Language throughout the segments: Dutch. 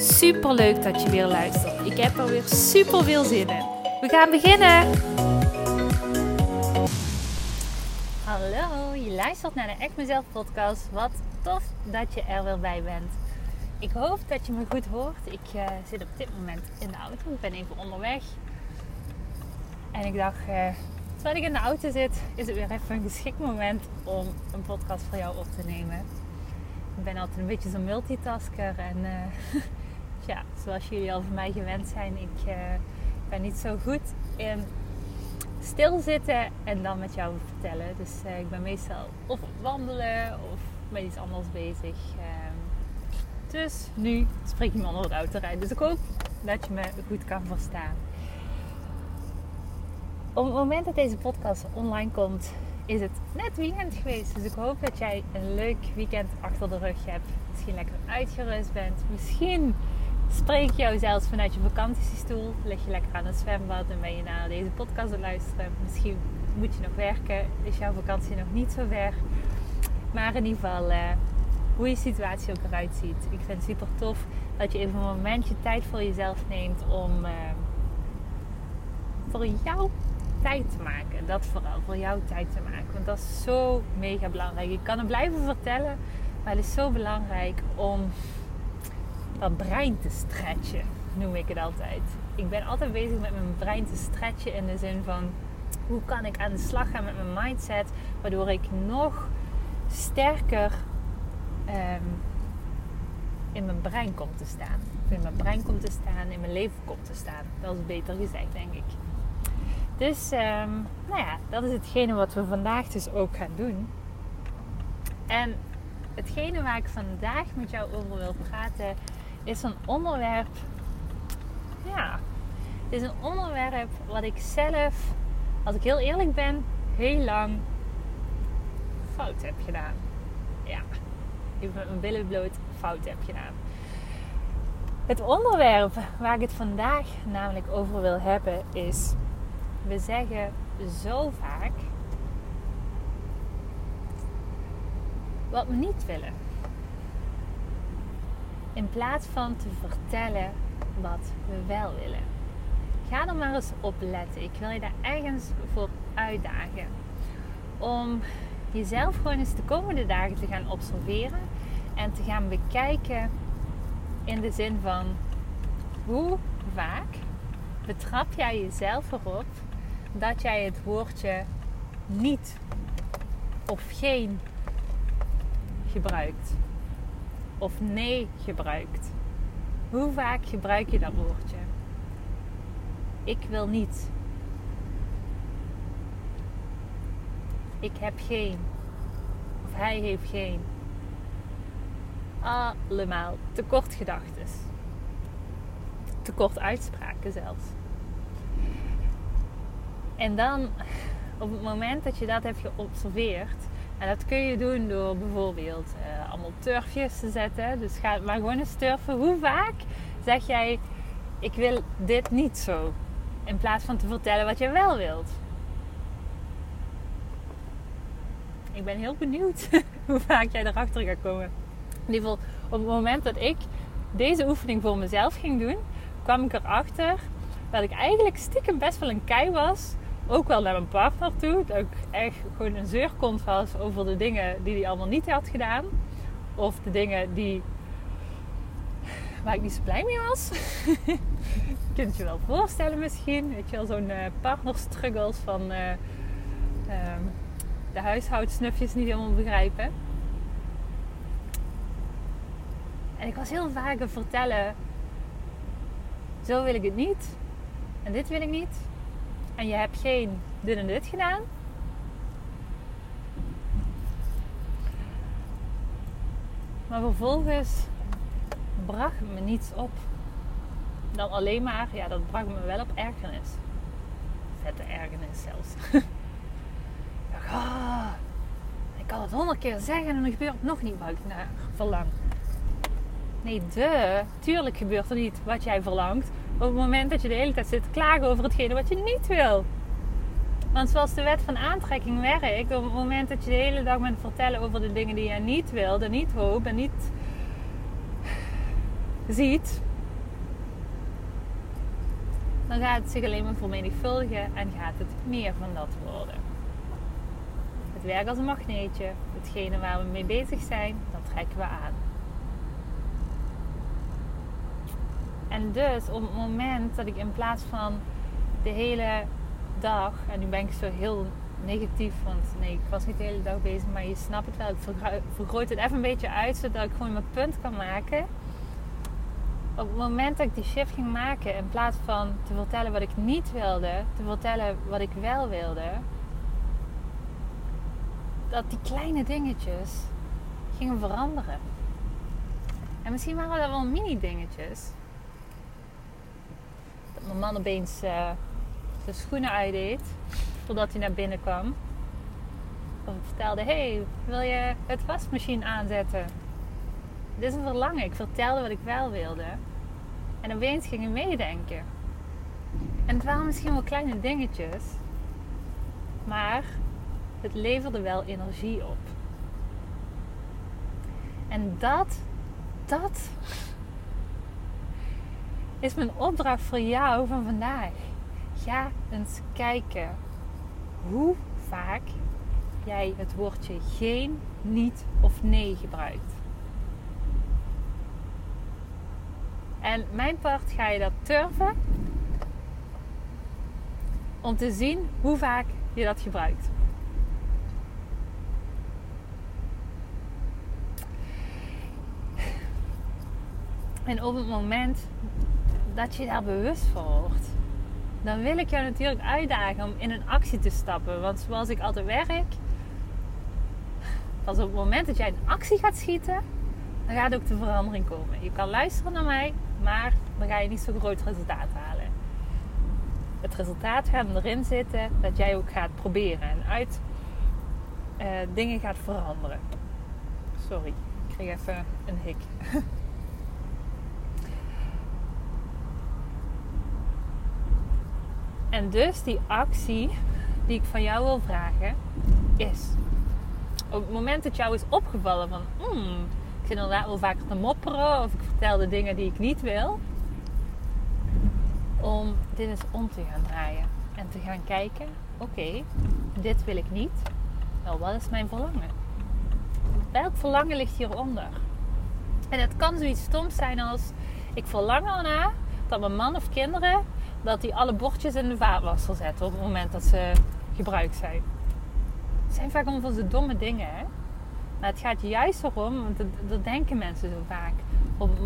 Super leuk dat je weer luistert. Ik heb er weer super veel zin in. We gaan beginnen. Hallo, je luistert naar de Echt Mezelf podcast. Wat tof dat je er weer bij bent. Ik hoop dat je me goed hoort. Ik uh, zit op dit moment in de auto. Ik ben even onderweg. En ik dacht, uh, terwijl ik in de auto zit, is het weer even een geschikt moment om een podcast voor jou op te nemen. Ik ben altijd een beetje zo'n multitasker en uh, ja, zoals jullie al van mij gewend zijn, ik uh, ben niet zo goed in stilzitten en dan met jou vertellen. Dus uh, ik ben meestal of wandelen of met iets anders bezig. Ehm, dus nu spreek ik me onder het rijden. Dus ik hoop dat je me goed kan verstaan. Op het moment dat deze podcast online komt, is het net weekend geweest. Dus ik hoop dat jij een leuk weekend achter de rug hebt. Misschien lekker uitgerust bent. Misschien spreek jou zelfs vanuit je vakantiestoel. Lig je lekker aan het zwembad en ben je naar deze podcast aan luisteren. Misschien moet je nog werken. Is jouw vakantie nog niet zo ver. Maar in ieder geval, uh, hoe je situatie ook eruit ziet. Ik vind het super tof dat je even een momentje tijd voor jezelf neemt om uh, voor jou tijd te maken. Dat vooral, voor jou tijd te maken. Want dat is zo mega belangrijk. Ik kan het blijven vertellen, maar het is zo belangrijk om dat brein te stretchen, noem ik het altijd. Ik ben altijd bezig met mijn brein te stretchen in de zin van hoe kan ik aan de slag gaan met mijn mindset, waardoor ik nog sterker um, in mijn brein kom te staan. in mijn brein komt te staan, in mijn leven komt te staan. Dat is beter gezegd, denk ik. Dus, um, nou ja, dat is hetgene wat we vandaag dus ook gaan doen. En hetgene waar ik vandaag met jou over wil praten, is een onderwerp. Ja, is een onderwerp wat ik zelf, als ik heel eerlijk ben, heel lang fout heb gedaan. Ja, even met mijn billen bloot fout heb gedaan. Het onderwerp waar ik het vandaag namelijk over wil hebben is: we zeggen zo vaak wat we niet willen. In plaats van te vertellen wat we wel willen. Ga er maar eens op letten. Ik wil je daar ergens voor uitdagen. Om jezelf gewoon eens de komende dagen te gaan observeren en te gaan bekijken in de zin van hoe vaak betrap jij jezelf erop dat jij het woordje niet of geen gebruikt of nee gebruikt. Hoe vaak gebruik je dat woordje? Ik wil niet. Ik heb geen. Of hij heeft geen. Allemaal tekort gedachten. Tekort uitspraken zelfs. En dan, op het moment dat je dat hebt geobserveerd, en dat kun je doen door bijvoorbeeld uh, allemaal turfjes te zetten. Dus ga maar gewoon eens turfen. Hoe vaak zeg jij: Ik wil dit niet zo? In plaats van te vertellen wat je wel wilt. Ik ben heel benieuwd hoe vaak jij erachter gaat komen. In ieder geval, op het moment dat ik deze oefening voor mezelf ging doen, kwam ik erachter dat ik eigenlijk stiekem best wel een kei was ook wel naar mijn partner toe. Dat ik echt gewoon een zeurkont was over de dingen die hij allemaal niet had gedaan. Of de dingen die, waar ik niet zo blij mee was. je kunt je wel voorstellen misschien. Weet je wel, zo'n uh, partnerstruggles van uh, de huishoudsnufjes niet helemaal begrijpen. En ik was heel vaak aan vertellen, zo wil ik het niet. En dit wil ik niet en je hebt geen dit en dit gedaan, maar vervolgens bracht me niets op. dan alleen maar, ja, dat bracht me wel op ergernis. Vette ergernis zelfs. ah, ik kan het honderd keer zeggen en dan gebeurt nog niet wat ik naar verlang. Nee, de, tuurlijk gebeurt er niet wat jij verlangt. Op het moment dat je de hele tijd zit te klagen over hetgene wat je niet wil. Want zoals de wet van aantrekking werkt, op het moment dat je de hele dag bent vertellen over de dingen die je niet wilt en niet hoopt en niet ziet, dan gaat het zich alleen maar vermenigvuldigen en gaat het meer van dat worden. Het werkt als een magneetje. Hetgene waar we mee bezig zijn, dat trekken we aan. En dus op het moment dat ik in plaats van de hele dag, en nu ben ik zo heel negatief, want nee, ik was niet de hele dag bezig, maar je snapt het wel. Ik vergroot het even een beetje uit, zodat ik gewoon mijn punt kan maken. Op het moment dat ik die shift ging maken, in plaats van te vertellen wat ik niet wilde, te vertellen wat ik wel wilde, dat die kleine dingetjes gingen veranderen. En misschien waren dat wel mini-dingetjes. Man opeens uh, zijn schoenen uitdeed voordat hij naar binnen kwam. Of vertelde: hey, wil je het wasmachine aanzetten? Dit is een verlangen. Ik vertelde wat ik wel wilde. En opeens ging hij meedenken. En het waren misschien wel kleine dingetjes. Maar het leverde wel energie op. En dat, dat is mijn opdracht voor jou van vandaag. Ga eens kijken hoe vaak jij het woordje geen, niet of nee gebruikt. En mijn part ga je dat turven om te zien hoe vaak je dat gebruikt. En op het moment dat je daar bewust van wordt, dan wil ik jou natuurlijk uitdagen om in een actie te stappen. Want zoals ik altijd werk, pas op het moment dat jij in actie gaat schieten, dan gaat ook de verandering komen. Je kan luisteren naar mij, maar dan ga je niet zo'n groot resultaat halen. Het resultaat gaat erin zitten dat jij ook gaat proberen en uit uh, dingen gaat veranderen. Sorry, ik kreeg even een hik. En dus die actie die ik van jou wil vragen is: op het moment dat jou is opgevallen van, hmm, ik zit inderdaad wel vaker te mopperen of ik vertel de dingen die ik niet wil, om dit eens om te gaan draaien en te gaan kijken: oké, dit wil ik niet. Wel, wat is mijn verlangen? Welk verlangen ligt hieronder? En het kan zoiets stoms zijn als: ik verlang ernaar dat mijn man of kinderen dat hij alle bordjes in de vaatwasser zet op het moment dat ze gebruikt zijn. Het zijn vaak allemaal van domme dingen, hè? Maar het gaat juist erom, want dat, denken mensen zo vaak. Op het,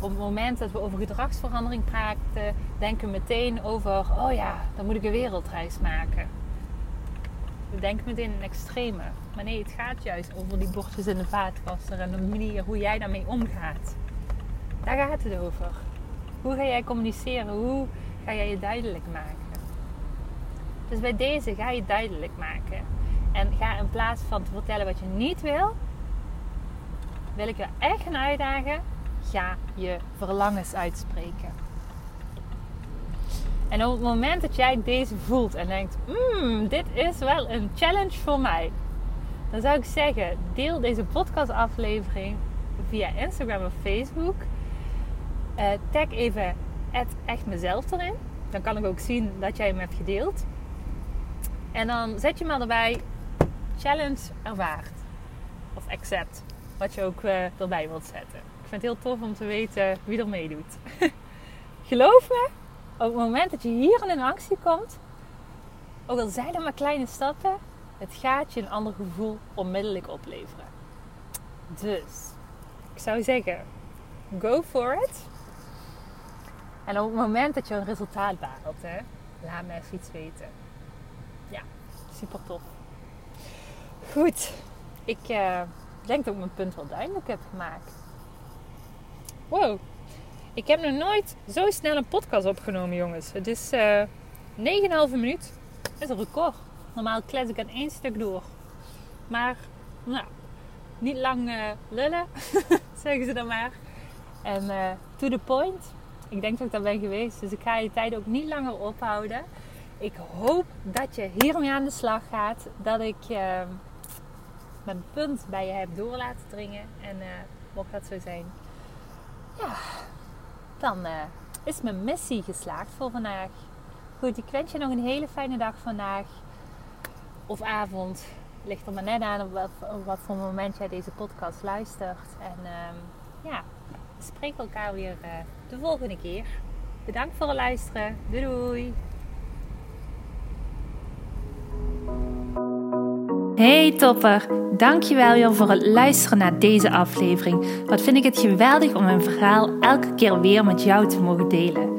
op het, moment dat we over gedragsverandering praten, denken we meteen over: oh ja, dan moet ik een wereldreis maken. We denken meteen in extreme. Maar nee, het gaat juist over die bordjes in de vaatwasser en de manier hoe jij daarmee omgaat. Daar gaat het over. Hoe ga jij communiceren? Hoe ga jij je duidelijk maken? Dus bij deze ga je duidelijk maken. En ga in plaats van te vertellen wat je niet wil, wil ik je echt gaan uitdagen. Ga je verlangens uitspreken. En op het moment dat jij deze voelt en denkt: mmm, dit is wel een challenge voor mij, dan zou ik zeggen: deel deze podcastaflevering via Instagram of Facebook. Uh, tag even echt mezelf erin. Dan kan ik ook zien dat jij hem hebt gedeeld. En dan zet je maar erbij challenge ervaard. Of accept. Wat je ook uh, erbij wilt zetten. Ik vind het heel tof om te weten wie er meedoet. Geloof me, op het moment dat je hier in actie komt, ook al zijn er maar kleine stappen, het gaat je een ander gevoel onmiddellijk opleveren. Dus, ik zou zeggen, go for it. En op het moment dat je een resultaat behaalt, hè, laat me even iets weten. Ja, super tof. Goed, ik uh, denk dat ik mijn punt wel duidelijk heb gemaakt. Wow, Ik heb nog nooit zo snel een podcast opgenomen, jongens. Het is uh, 9,5 minuut. Dat is een record. Normaal klets ik aan één stuk door. Maar, nou, niet lang uh, lullen, zeggen ze dan maar. En to the point. Ik denk dat ik daar ben geweest. Dus ik ga je tijd ook niet langer ophouden. Ik hoop dat je hiermee aan de slag gaat. Dat ik uh, mijn punt bij je heb door laten dringen. En mocht dat zo zijn, ja, dan uh, is mijn missie geslaagd voor vandaag. Goed, ik wens je nog een hele fijne dag vandaag. Of avond. Ligt er maar net aan op wat, op wat voor moment jij deze podcast luistert. En uh, spreken elkaar weer uh, de volgende keer. Bedankt voor het luisteren. Doei doei! Hey topper, dankjewel weer voor het luisteren naar deze aflevering. Wat vind ik het geweldig om mijn verhaal elke keer weer met jou te mogen delen.